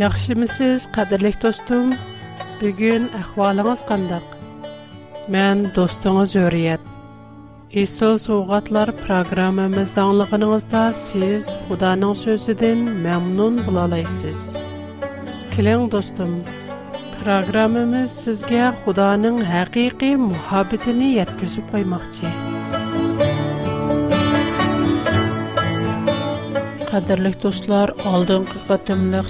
Яхшымысыз, қадірлік достым? Бүгін әхвалыңыз қандак? Мен достыңыз өрият. Исыл соғатлар программамызды siz сіз Худаның сөзідін мәмнун бұлалайсыз. Кілің достым, программамыз сізге Худаның әқиқи мұхабетіні еткізіп қоймақ قدرلیک دوستlar عالدم کاتم نخ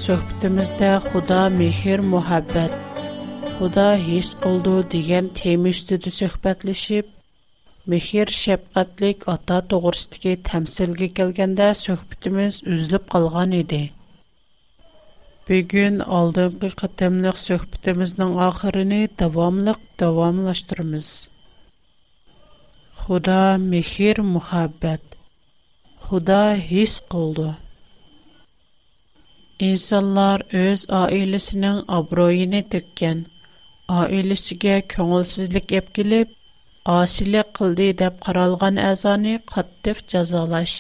худа میزد muhabbat Худа محبت خدا هیس کلدو دیگن تیمیش تو دسخبت لشیب میخر شب قدرلیک آتا تو قرست که تمسلگی کلگند سوخت میز ازلب قلگانیده بیگن عالدم کاتم Худа хис кылды. Инсанлар өз аилесенең абруйын төккән, аилесегә көңелсезлек әп килеп, асилек кылды qaralğan каралган әзаны каттык язалаш.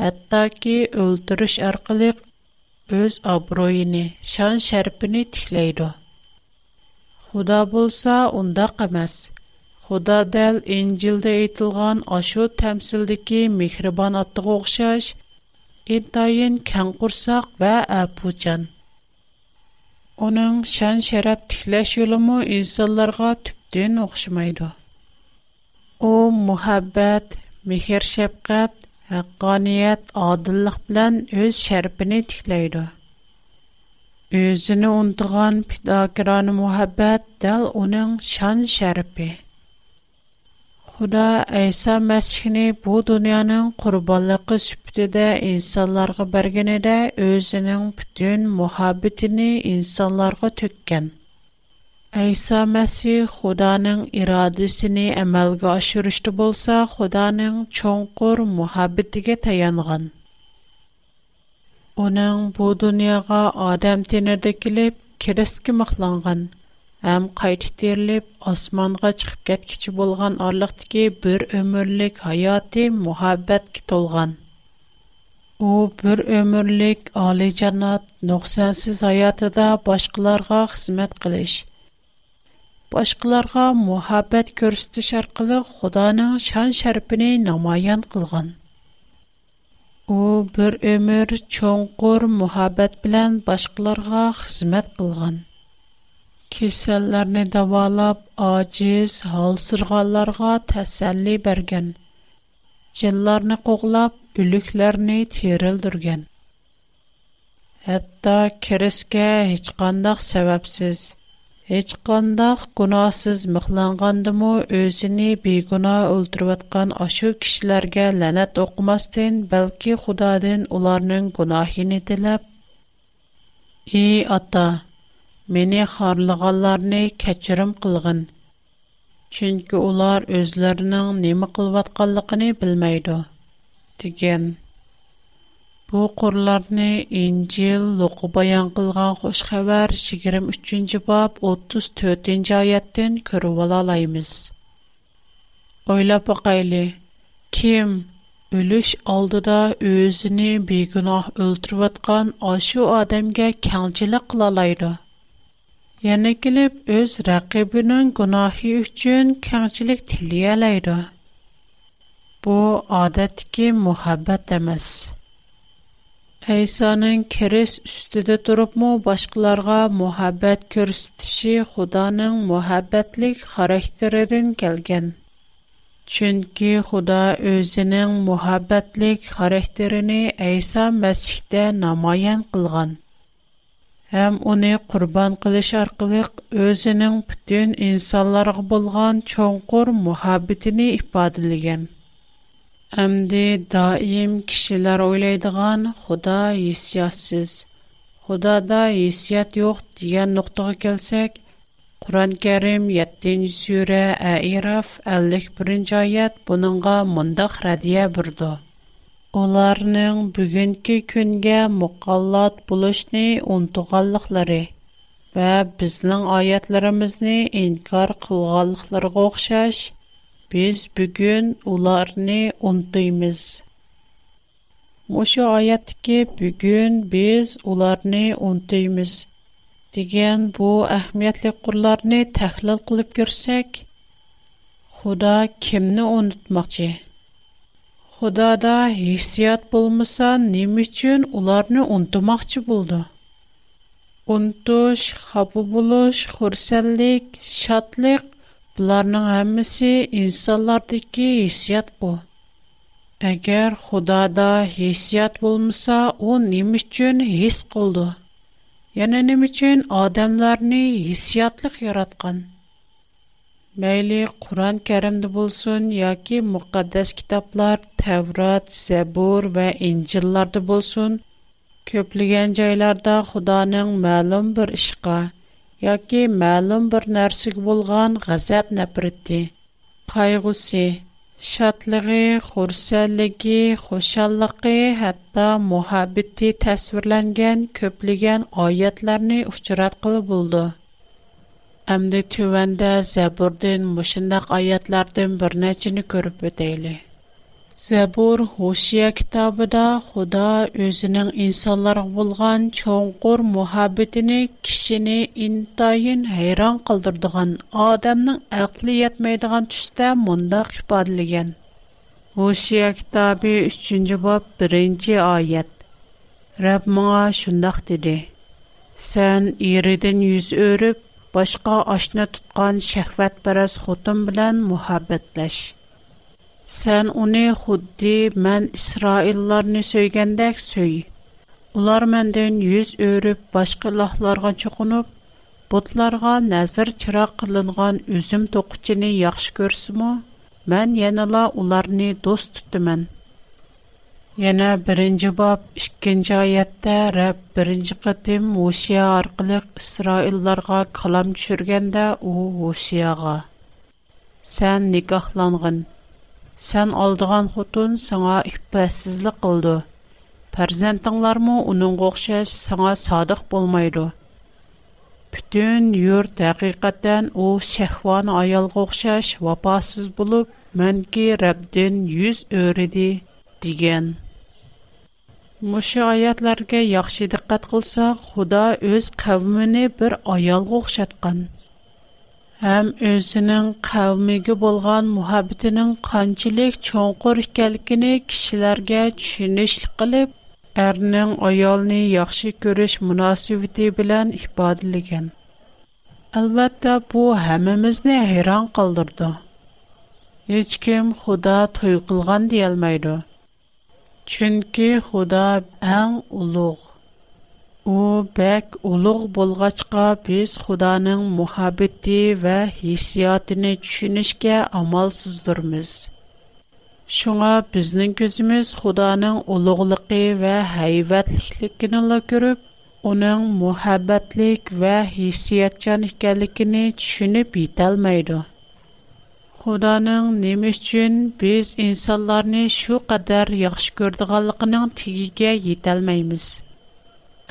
ki ки өлтүриш öz өз şan шан шәрпене тикләйдо. Худа булса, унда Худа дәл İncildə әйтілған ашу тәмсілдікі мехрибан аттығы оқшаш, интайын кән құрсақ вә әпучан. Оның шән шәрәп тікләш yolumu insanlarga түптен оқшымайды. О, мұхаббәт, мехер шәпқәт, әққаният, адыллық білән өз шәрпіні тікләйді. Өзіні ұнтыған пидакираны мұхаббәт дәл оның шән шәріпі. Худа Айса Мәсихни бу дөньяның курбанлыгы сүптедә инсанларга бергенедә өзенең бүтән мөхәббәтен инсанларга төккән. Айса Мәсих Худаның ирадәсен әмәлгә ашырышты булса, Худаның чоңкур мөхәббәтегә таянган. Оның бу дөньяга адам тенердә килеп, кирәскә мәхланган. Әм қайт хтирлип, асманға чыгып кэт кичі болған арлықт ки бір өмірлик хаяты мухаббэт кит олған. У бір өмірлик али-чанат, нохсансыз хаятыда башқыларға хзимэт қилиш. Башқыларға мухаббэт көрсісті шарқылы худанын шан шарпіний намайян қылған. У бір өмір чонгур мухаббэт билан башқыларға хзимэт қылған кисэлләрні давалап ачиз халсырғаларға тәсәлли бәрген, джелләрні қоғлап үлікләрні тирылдырген. Хатта кереске хичқандах сәвэпсіз. Хичқандах гунасыз мүхланғанды му өзіні бигуна ұлтруватған ашу кишләрге ләнет оқмастын, бәлки худа дын уларның гунахини дилаб. Ии meni xorlaganlarni kechirim qilg'in. Чөнки улар үзләренең неме кылватканлыгын белмәйди, дигән. Бу курларны Инҗил луқы баян кылган хуш хәбәр 23-нче баб 34-нче аяттан күреп ала алабыз. Ойлап бакайлы. Ким өлүш алдыда өзүне бегунаһ өлтүрүп аткан ашу адамга кәңчилек кыла алайды? yana kelib öz rəqibinin günahı üçün kəngçilik diləyələydi. Bu adətki muhabbət emas. İsa'nın keris üstüdə durubmu başqalarına muhabbət göstərişi Xudanın muhabbətlik xarakterindən gələn. Çünki Xuda özünün muhabbətlik xarakterini İsa Məsihdə namayan qılğan. әм уни курбан килиш аркылы özенең бүтән инсандарга булган чонқор мөхәббитене ифат дигән. даим кешеләр ойлайдыган, худа яисязсыз. Худо да яисет юк дигән нуқтага кэлсәк, Куран-Карим 7-н сүре А'ираф 51-нче аят буныңга монда радия бирде. ئۇلارنىڭ بۈگۈنكى كۈنگە مۇقەللەت بولۇشنى ئۇنتۇغانلىقلىرى ۋە بىزنىڭ ئايەتلىرىمىزنى ئىنكار قىلغانلىقلىرىغا ئوخشاش بىز بۈگۈن ئۇلارنى ئۇنتۇيمىز مۇشۇ ئايەتتىكى بۈگۈن بىز ئۇلارنى ئۇنتۇيمىز degan bu ئەھمىيەتلىك قۇرلارنى تەھلىل قىلىپ كۆرسەك خۇدا kimنى ئۇنتۇماقچى xudoda hissiyot bo'lmasa nima uchun ularni unutmoqchi bo'ldi unutish xafa bo'lish xursandlik shodlik bularning hammasi insonlardagi hissiyot bu agar xudoda hissiyot bo'lmasa u nima uchun his qildi yana nima uchun odamlarni hissiyotliq yaratgan Мәйлі Қуран керимді болсун, яки муқадэс китаплар, таврат, зебур вә инджиларды болсун. Көплиген джайларда Худаның мәлум бір ішқа, яки мәлум бір нәрсіг болған ғазап нәпридді. Қайгуси, шатлыги, хурсаллиги, хошаллыги, хатта мухабидді тасвирләнген көплиген айятларни ұхчырат қылы болды. ئەمدى تۆۋەندە زەبۇردىن مۇشۇنداق ئايەتلاردىن بىر نەچچىنى كۆرۈپ ئۆتەيلى زەبۇر ھوشىيە كىتابىدا خۇدا ئۆزىنىڭ ئىنسانلارغا بولغان چوڭقۇر مۇھەببىتىنى كىشىنى ئىنتايىن ھەيران قالدۇرىدىغان ئادەمنىڭ ئەقلى يەتمەيدىغان تۈستە مۇنداق ئىپادىلىگەن ھوشىيە كىتابى ئۈچىنچى باب بىرىنچى ئايەت رەب ماڭا شۇنداق دېدى سەن ئېرىدىن يۈز ئۆرۈپ башка ашна туткан шәһвәтпәрәс хотын белән мөхәббәтләш. Сән уны худди мен Исраилларны сөйгәндәк сөй. Улар мендән йөз өрүп башка лахларга чукынып, бутларга нәзер чирак кылынган үзем токучыны яхшы көрсөмө, мен янала уларны дост тутуман. Яна 1 баб, боб 2-нче аятта Рәб: "1-нче кыtım, ушы аркылы Исраилларга калам төшергәндә, у ушыга Сән никахланган, сән алдыган хутун саңа ифәсизлик кылды. Фәрзәнтләреңрме, униң огышәш саңа садиқ булмыйлу. Бütün юр тәқиқаттан у шәхван аялга огышәш вапасыз булып, мәнки Рәб ден йөз дигән. Муши аятларге, яхши диққат қылса, Қуда өз қавмини бір аял ғохшат қан. Әм өзінің қавмиги болған мухаббитінің қанчилик чоңғу рихкалікини кишиларге чунишлі қилиб, әрінің аялни яхши көріш мунасив итей билан ихбадилыген. Албатта, бу, әмімізні айран қалдырды. Ич ким, Қуда той қылған диялмайды. chunki xudo ang ulug' u bak ulug' bo'lg'achqa biz xudoning muhabbati va hissiyotini tushunishga amalsizdirmiz shunga bizning ko'zimiz xudoning ulug'ligi va hayvatligini ko'rib uning muhabbatlik va hissiyatchan ekanligini tushunib yetolmaydi Худаның нем өчен без инсанларны шу қадар яхшы күрдегәнлыгының тигигә йетә алмыйбыз.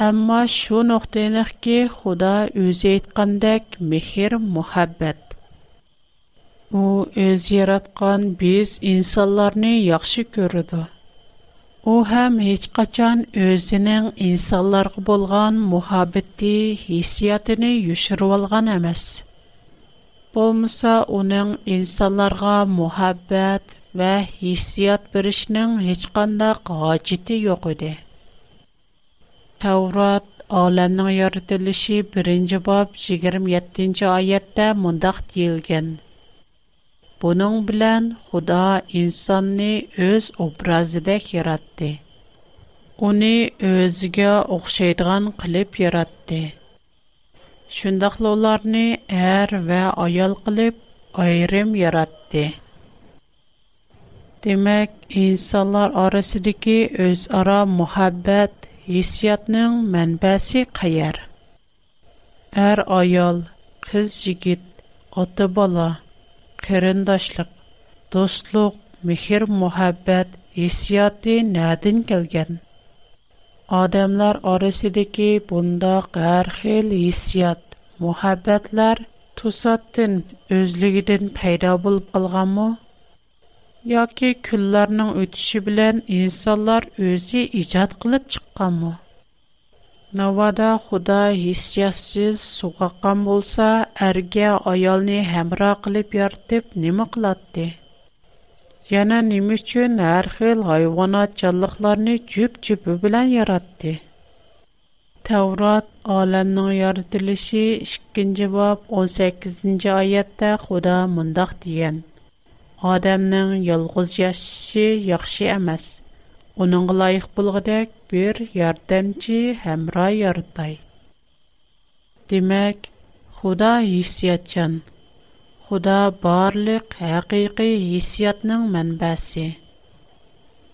Әмма шу нөктәнәк ки Худа үзе әйткәндәк мехер, мәхәббәт. У үз яраткан без инсанларны яхшы күрде. У һәм һеч качан үзенең инсанларга булган мәхәббәте, хиссиятене юшырып алган эмас. Болмыса оның инсанларға мұхаббәт вә хиссият бірішнің ешқандақ ғачеті йоқ еді. Таурат Аламның яртылышы бірінші бап 27-ші аятта мұндақ дейілген. Буның білән Худа инсанны өз образыдәк яратты. Оны өзге оқшайдыған қылып яратты. Шундый хәлләрне әр вә аял кылып аерым яратты. insanlar иnsanлар арасындагы үз ара мәхәббәт, хиссиятнең мәнбәсе каер? Һәр аял, кыз, jigit, ата-бала, кырandaşлык, дустык, мәхер мәхәббәт хиссияте нәдән Адамлар арасындагы бунда һәр хил хиссият, мөхәббәтләр тусаттан өзлегидән пайда булып калганмы? Яки күлләрнең үтүше белән инсанлар үзе иҗат кылып чыкканмы? Навада Худа хиссиясыз сугаккан булса, әргә аялны хәмра кылып яртып, нимә кылатты? Яна неме үчүн ар хил хайванат жанлыкларны жүп-жүп билан яратты. Таврат аламнын яратылышы 2-нче бап 18-нче аятта Худа мындак диен. Адамның ялгыз жашы яхшы эмес. Унын лайык булгыдак бир ярдамчы хамра яратай. Демек, Худа исятчан. Худа барлык хакыйкый хиссиятның мәнбәсе.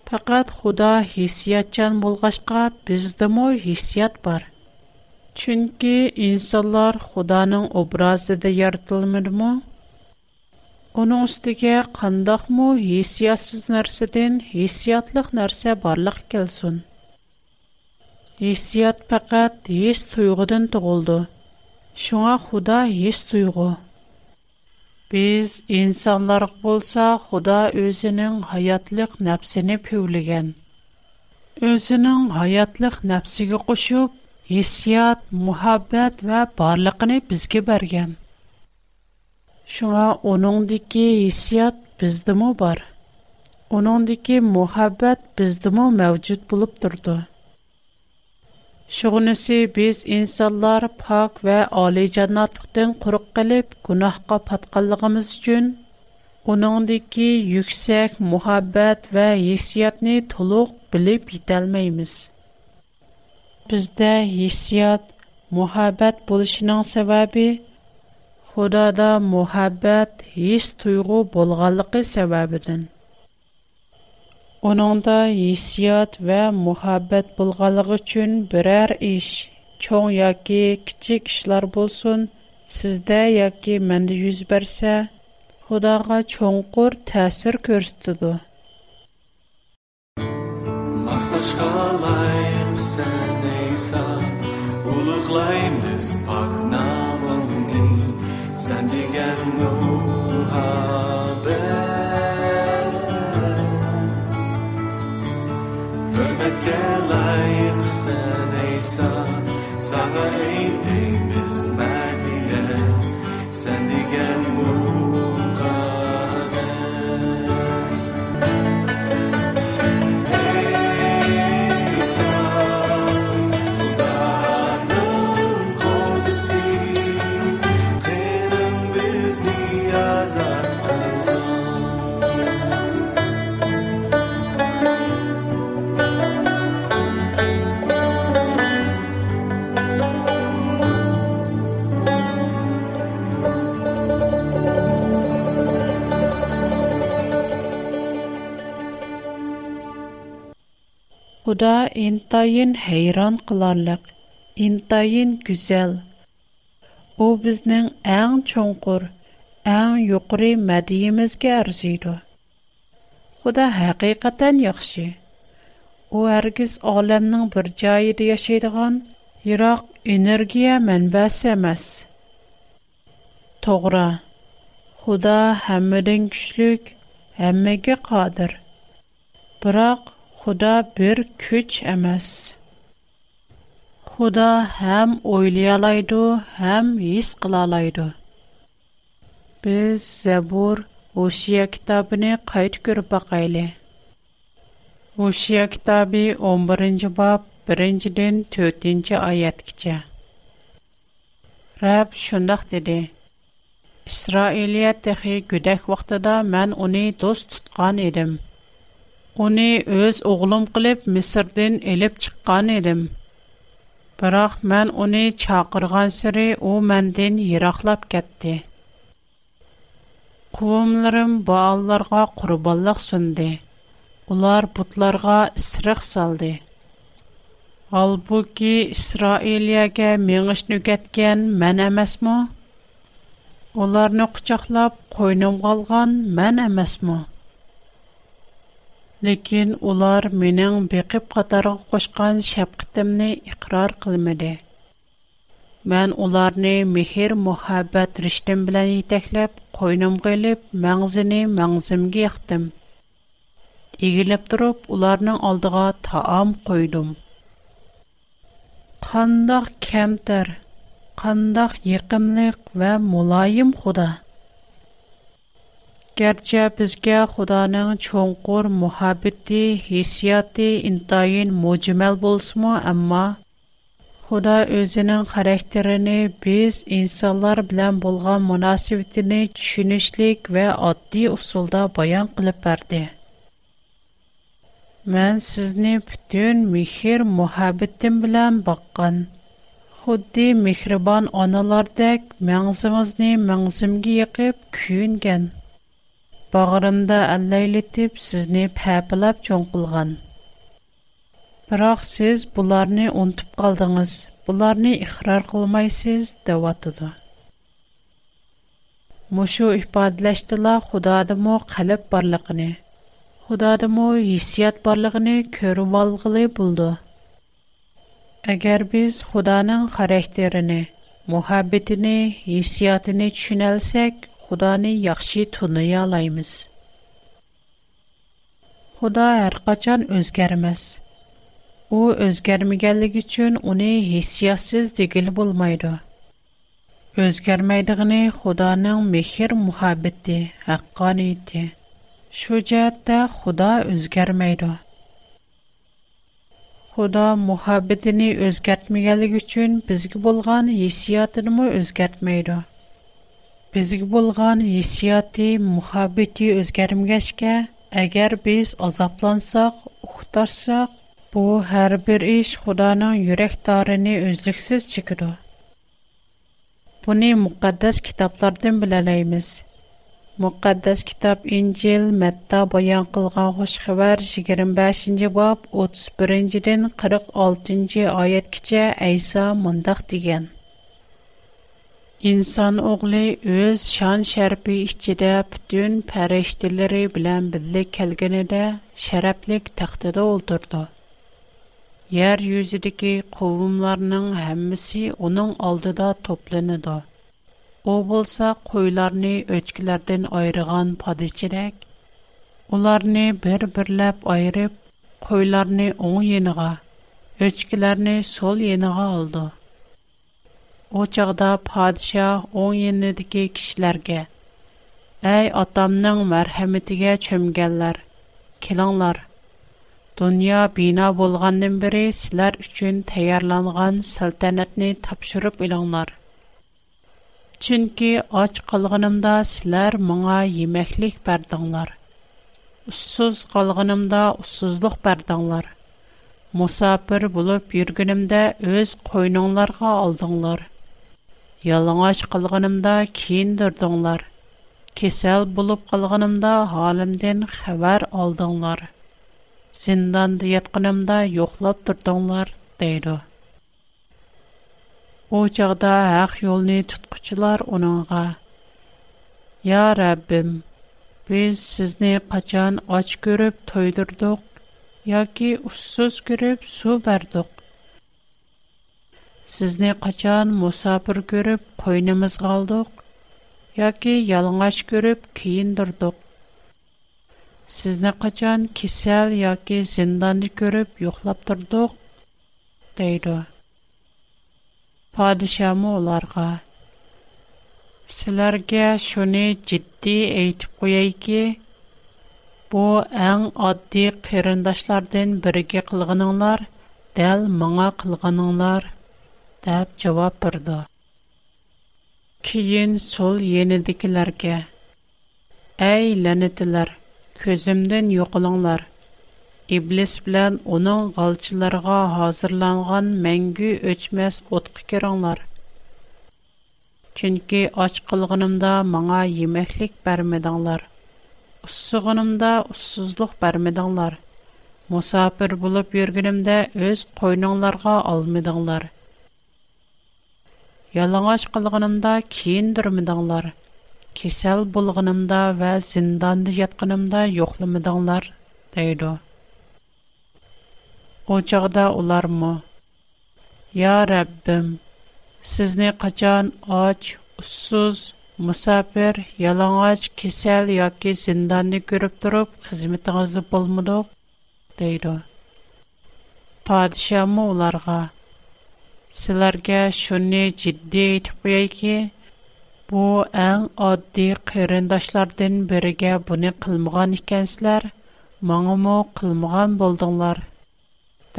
Фақат Худа хиссиятчан булгачка, бізді мо хиссият бар. Чөнки инсанлар Худаның образыда яртылмыдымы? Оның үстіге қандақмы хиссиясыз нәрседен есиятлық нәрсе барлық келсін. Есият faqat ес тұйғыдың тұғылды. Шуңа худа ес тұйғы. Біз инсанларық болса, Құда өзінің ғайатлық нәпсіні пөліген. Өзінің ғайатлық нәпсігі құшып, есіят, мұхаббәт вә барлықыны бізге бәрген. Шуға оның деке есіят бізді мұ бар. Оның деке мұхаббәт бізді мұ мәвгід болып тұрды. мұхаббәт бізді мұ мәвгід болып тұрды. Şuğunisi biz insanlar pak və ali cənnatlıqdan quruq qılıb günahqa patqanlığımız üçün onundakı yüksək muhabbət və hissiyatni toluq bilib yetəlməyimiz. Bizdə hissiyat, muhabbət buluşunun səbəbi Xudada muhabbət, hiss tuyğu bolğanlığı səbəbidir. Onunda hissiyat ve muhabbet bulgalığı için birer iş, çoğun yaki kiçik işler bulsun, sizde yaki mende yüz berse, Xudaga çoğunqur təsir görstüdü. Maqtaşqa layiq sən Eysa, uluqlaymiz pak namını, sən digər Nuhar. Rahmetke layıksın İsa Sana eğdiğimiz merdiye Sen digen bu Худа интайын хейран кыларлык, интайын гүзел. У бизнең әң чоңкур, әң юқры мәдиемезгә арзыйды. Худа хакыйкатан яхшы. У әргиз аламның бер җайыда яшәйдиган ерак энергия мәнбәсе эмас. Тогра. Худа һәммәдән көчлек, һәммәгә кадир. Бирақ Худа бер күч әмәс. Худа һәм ойлыялайды, һәм ис кылалайды. Без Забур Усия китабын кайт күреп бакайлы. Усия китабы 11-нче бап 1-дән 4-нче аяткача. Рәб шундый диде: Исраилия техи гүдәк вакытыда мен уни дост тоткан идем. Оны өз оғылым қылып, Мисырден әліп чыққан едім. Бірақ мән оны чақырған сүрі, о мәнден ерақлап кәтті. Құвымларым бааларға құрыбалық сүнді. Олар бұтларға сұрық салды. Ал бұки Исраилияге меніш нүкеткен мән әмәс мұ? Оларны құчақлап, қойным қалған мән әмәс мұ? Ләкин улар менең бекеп катарга кушкан шапкытымны икрар кылмады. Мен уларны мехер мухаббат риштем белән итәкләп, койным гылып, мәңзене мәңзимге яктым. Игелеп торып, уларның алдыга таам койдым. Кандак кемтер, кандак якымлык ва мулайым худа. گرچه بزگه خدا نه چونکر محبتی حسیاتی این تاین مجمل بولس ما، اما خدا insanlar این خرخترانه بیز انسان‌لر بلن بلغا усулда баян چنیشلیک و آدی اصول دا بیان کل پرده. من سزنی михрибан аналардак محبتیم بلن باقان. خودی бағырында аллай летип сізні пәпілап чон кулған. Бірақ сіз бұларни унтип қалдыңыз, бұларни ихрар кулмай сіз, дева туду. Мушу іхбадиләштіла худаады му қаліп барлығыни. Худаады му ісият барлығыни көрум алғылы бұлду. Агар Xudoni yaxshi tunayalaymiz. Xudo hər qaçan özgərməz. U özgərməyənlik üçün uni hissiyatsız digil bulmaydı. Özgərməydigini Xudanın mehr muhabbəti, haqqaniyyəti. Şu cəhətdə Xuda özgərməydi. Xuda muhabbətini özgərtməyənlik üçün bizə bolğan hissiyatını mı özgərtməydi? bizga bo'lgan hissiyoti muhabbati o'zgarmagachga agar biz azoblansak uxtarsak bu har bir ish xudoning yurakdorini o'zliksiz chekidi buni muqaddas kitoblardan bilalaymiz muqaddas kitob injil matta bayon qilgan xush xabar yigirma beshinchi bob o'ttiz birinchidan qirq oltinchi oyatgacha ayso mundoq degan İnsan oğlu öz şan şərbi içində bütün pərəştiləri bilən birlik kəlgənədə şərəflik təxtədə oldurdu. Yer yüzüdəki qovumlarının həmmisi onun aldıda toplanıdı. O bolsa qoylarını öçkilərdən ayrıqan padıçirək, onlarını bir-birləb ayırıb, qoylarını onu yeniğa, öçkilərini sol yeniğa aldı.'' O چقدا پادشاه اون یه ندیکی کشلرگه. ای آدم نم مرحمتی گه چمگلر کلانلر. دنیا بینا بولغان نمبری سلر چون تیار لانگان سلطنت نی تبشرب ایلانلر. چنکی آج قلغنم دا سلر معا ی مخلیق بردانلر. اسوس قلغنم Ялыңаш қылғанымда кейін дұрдыңлар. Кесел болып қылғанымда халымден хәбәр алдыңлар. Зиндан дейетқанымда йоқлап дұрдыңлар, дейді. О чағда әқ еліне тұтқычылар оныңға. Я Рәббім, біз сізіне қачан ач көріп тойдырдық, яки su көріп су Сізні қачан мұсапыр көріп, қойнымыз қалдық, яки ялыңаш көріп, кейін дұрдық. Сізні қачан кесел, яки зинданды көріп, юқлап тұрдық, дейді. Падышамы оларға. Сілерге шуны жидді әйтіп қойай ке, бу әң адди қирындашлардың бірге қылғыныңлар, дәл мұңа қылғыныңлар – деп жавап берди. Киен сол енидикларга: "Эй ланатлар, көзүмдөн жоқолуңлар. Иблис менен анын галчыларга азырланган мәңгү өчмәс отқа кириңлар. Чөнки ач кылгынымда маңа yemeklik бермедиңлар. Уссугынымда уссузлук бермедиңлар. Мусафир булып йөргенимдә өз койныңларга алмадыңлар." Yalangaç kılğıнымда, keyindürmiңләр, kesел булğıнымда ва зинданны яткынымда юклымыдыңнар, дейдү. О чакта улармы? Я Рәббүм, Сезне качан ач, уссыз мусафир, ялангач, кесел яки зинданны күріп торып хизмәт итәгез булмылык, дейдү. Падиша моларга Силарге шуни жидди итпуяй ки, «Бу аң адди кириндашлардин бириге буни қылмған іхкэнсилар, маңы му қылмған болдыңлар?»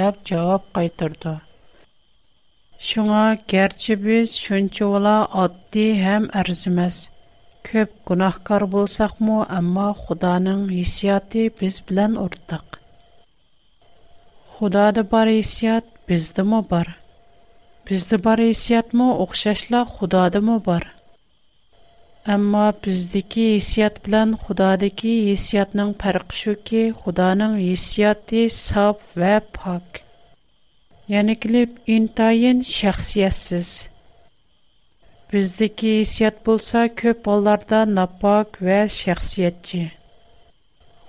Тап жауап қайтырду. «Шуна, герчи біз шунчу ола адди хэм әрзімез, көп кунахкар болсақ му, амма худаның ісияты біз билан орттық». «Худады бар бар?» Бездә бар исиятмы, охшашла Худадымы бар. Әмма бездәки исият белән Худадагы исиятның фарқы шуки, Худаның исияты саф ва пак. Яни килеп, интайен шәхсиятсез. Бездәки исият булса, көп балларда напак ва шәхсиятче.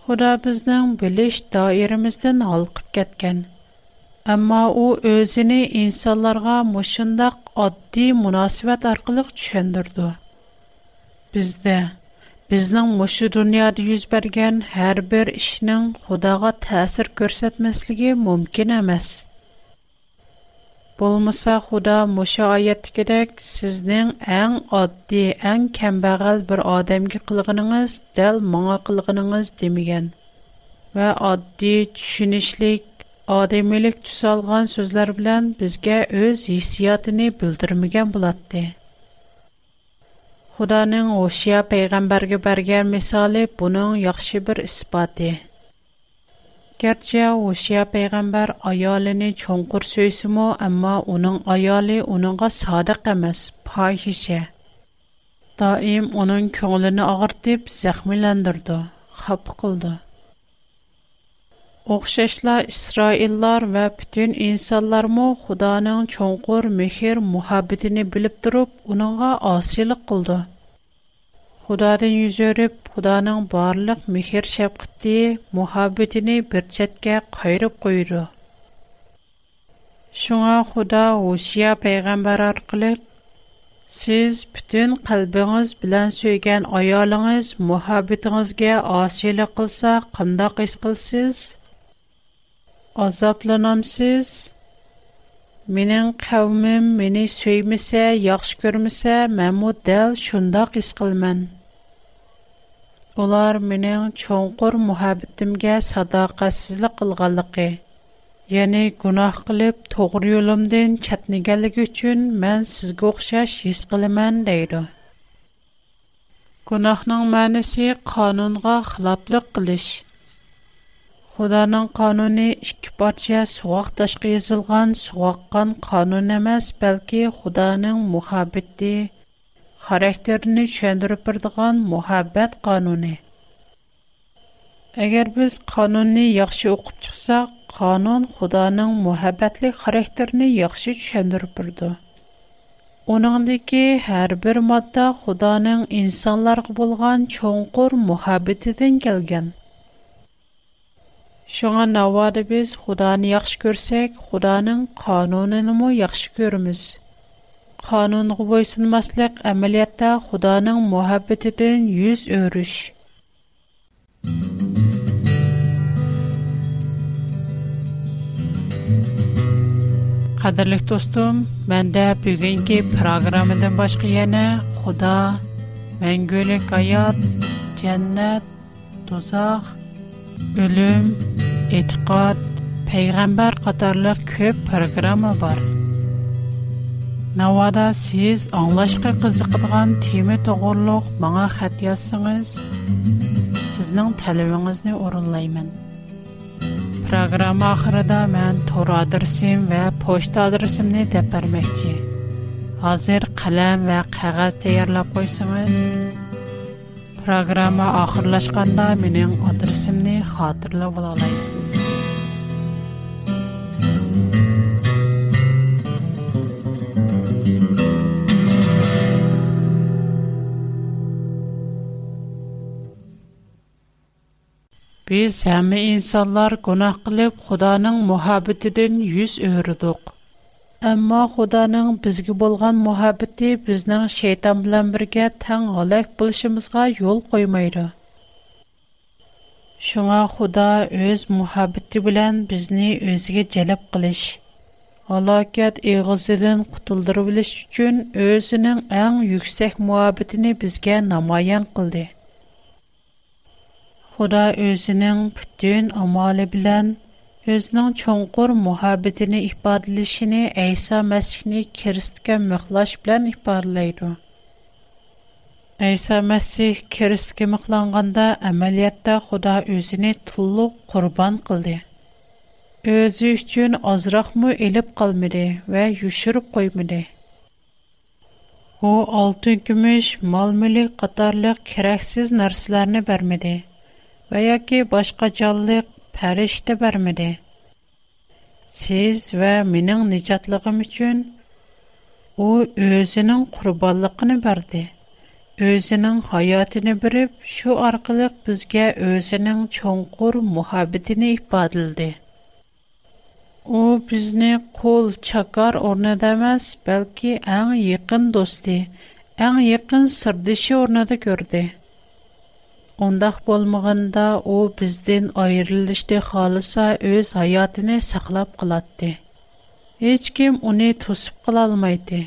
Худа безнең билеш даирамыздан алып кеткән. Әмма ул өзіні инсаларға мошындак адди мұнасибет арқылық түшендірді. Бізді, біздің мошы дұниады юзберген, әр бір ішінің құдаға тәсір көрсетмесіліге мүмкін әмәс. Бұлмыса құда мұшы айет керек, сіздің әң адди, әң кәмбагал бір адамга қылғыныңыз, дәл моңа қылғыныңыз демеген. Ва адди, түшінішлік, Адемилик түсалған сөзләр білян бізге өз ісиятыни бүлдірміген бұлатды. Худаның ошия пейгамбаргі бәрген месали бұның яхши бір іспади. Герче ошия пейгамбар аяліни чонғыр сөйсі му, амма оның аялі оныңа садық әмэс, па Даим оның көңліні ағыртип захмиландырды, хап қылды. Oxşaşla isroillar va butun insanlarmı Xudanın çonqur mehir muhabbetini bilib turib uningga osiylik qildi Xudadan yuz örüb, xudoning borliq mehir şəfqəti, muhabbatini bir chetga qayırıb qo'ydi shunga Xuda Huşiya payg'ambar orqali siz butun qalbingiz bilan suygan ayolingiz muhabbatingizga osiylik qilsa qandoq his qilsiz azablanamsız? Mening qavmim meni söymese, yaxşı görmese, məmu dəl şundaq his qılmən. Ular mening çonqur muhabbetimga sadaqatsizlik qılğanlıqı, yəni günah qılıb toğru yolumdan çatniganligi üçün mən sizə oxşaş his qılmən deydi. Günahның mənisi qanunğa xilaflıq qilish. Худоanın قانونه 2 парча сугак ташкы язылган сугаккан закон эмес, балки Худоanın muhabbetli характерне чендреп бирдиган muhabbet قانونه. Эгер биз قانунны яхшы окып чыксак, закон Худоanın muhabbetli характерне яхшы түшүндүрпürдү. Уныңдагы һәр бир матта Худоanın инсандарга булган чонкор muhabbەتی ден Шуңа навады біз Худаны яхшы көрсек, Худаның қануныныму яхшы көрміз. Қануныңғы бойсын маслық әмелетті Худаның мухаббетідін юз өріш. Қадырлық достым, мәндә бүгінгі программыдан башқы ене Худа, мәңгөлік аят, жәннәт, тозақ, ölüm, etiqat, peyğəmbər қатарлы köp программа бар. Навада сіз аңлашқа қызықтыған темі тұғырлық маңа қат ясыңыз, сізнің тәліміңізіне орынлаймын. Программа ақырыда мән тұр адырсым вә пошт адырсымны дәпірмекте. Азыр қалам вә қағаз тәйірлап қойсыңыз, Программа ахырлашканда менен адресимни хатırlап ала аласыз. Биз һәм инсанлар гунах кылып, Худоның мөхәббәтен 100 өрдүк. Амма Худаның безге болған мұхабіті бізнің шейтан білән бірге тән ғалек бұлшымызға ел қоймайды. Шуңа Худа өз мұхабіті білән бізні өзге жәліп қылыш. Алакет иғызыдын құтылдыру біліш үчін өзінің әң юксек мұхабітіні бізге намайян қылды. Худа өзінің пүттін амалы білән özünün çonqur muhabbetini ifadələşini İsa Məsihni Kiristə miqlaş bilan ifadelaydı. İsa Məsih Kiristə miqlanğanda əməliyyatda Xuda özünü tulluq qurban qıldı. Özü üçün azraqmı elib qalmadı və yuşurub qoymadı. O altın, gümüş, mal-mülk qatarlıq kərəksiz nərsələrini bərmədi və ya ki başqa canlıq pärişte bermedi. Siz və minin nicatlığım üçün o özünün kurballıqını berdi. Özünün hayatını birip şu arkalık bizge özünün çonkur muhabbetini ibadildi. O bizni kol çakar orna demez, belki en yakın dosti, en yakın sırdışı orna da gördü.'' Ондақ болмағанда о бізден айырылышты қалыса өз айатыны сақлап қылатты. Еч кем оны тұсып қыла алмайды.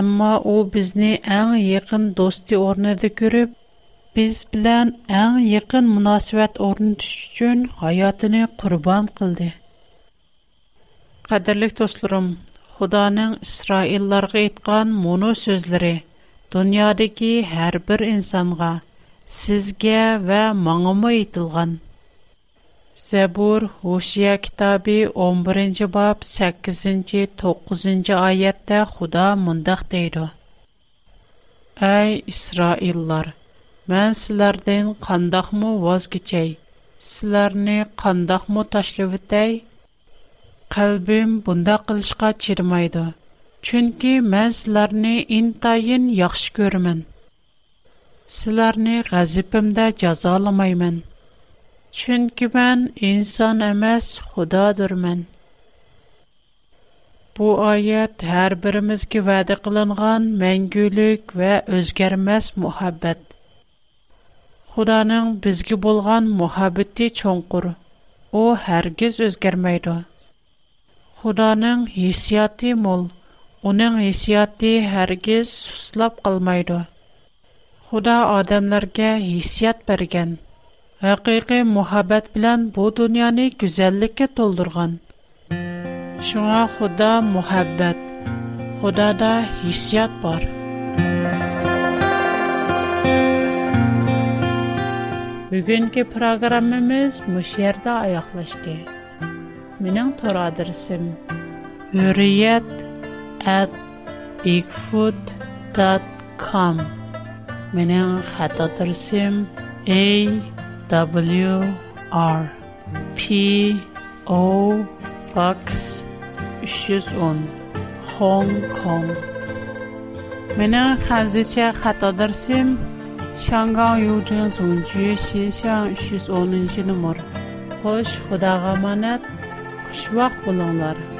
Әмма о бізні әң еқін досты орныды көріп, біз білән әң еқін мұнасуат орны түш үшін айатыны құрбан қылды. Қадірлік тұсылырым, Құданың Исраилларға етқан мұны сөзлері, дүниадегі әрбір инсанға – sizgə və mağama itilgan. Zəbur Huşiya kitabi 11-ci bab 8-ci 9-ci ayətdə Xuda mındaq deyir. Ey İsraillar, mən sizlərdən qandaqmı vazgeçəy, sizlərni qandaqmı taşlıvətəy? Qalbim bunda qilishqa çirmaydı. Çünki mən sizlərni intayin yaxşı görmən.'' Sizlarni g'azibimda jazolamayman. Chunki men inson emas, Xudodurman. Bu oyat har birimizga va'da qilingan mangulik va o'zgarmas muhabbat. Xudoning bizga bo'lgan muhabbati cho'nqur. U hargiz o'zgarmaydi. Xudoning hissiyoti mo'l. Uning hissiyoti hargiz suslab qolmaydi. Худа адамларгә хисят бергән. Хакыйкы мөхәббәт билан бу дөньяны гүзәллеккә толдырган. Шуңа Худа мөхәббәт. Худада хисят бар. Бүгенге программабыз мөшәрдә аяклашты. Минем тора адресым: Үрият@bigfoot.com منن خطا درسم A W R P O P 310 هنگ کونگ منن خانزیچه خطا درسم شانگان یو جن زون جو شی 310 نمبر خوش خدا غمانت خوش وقت بولونلار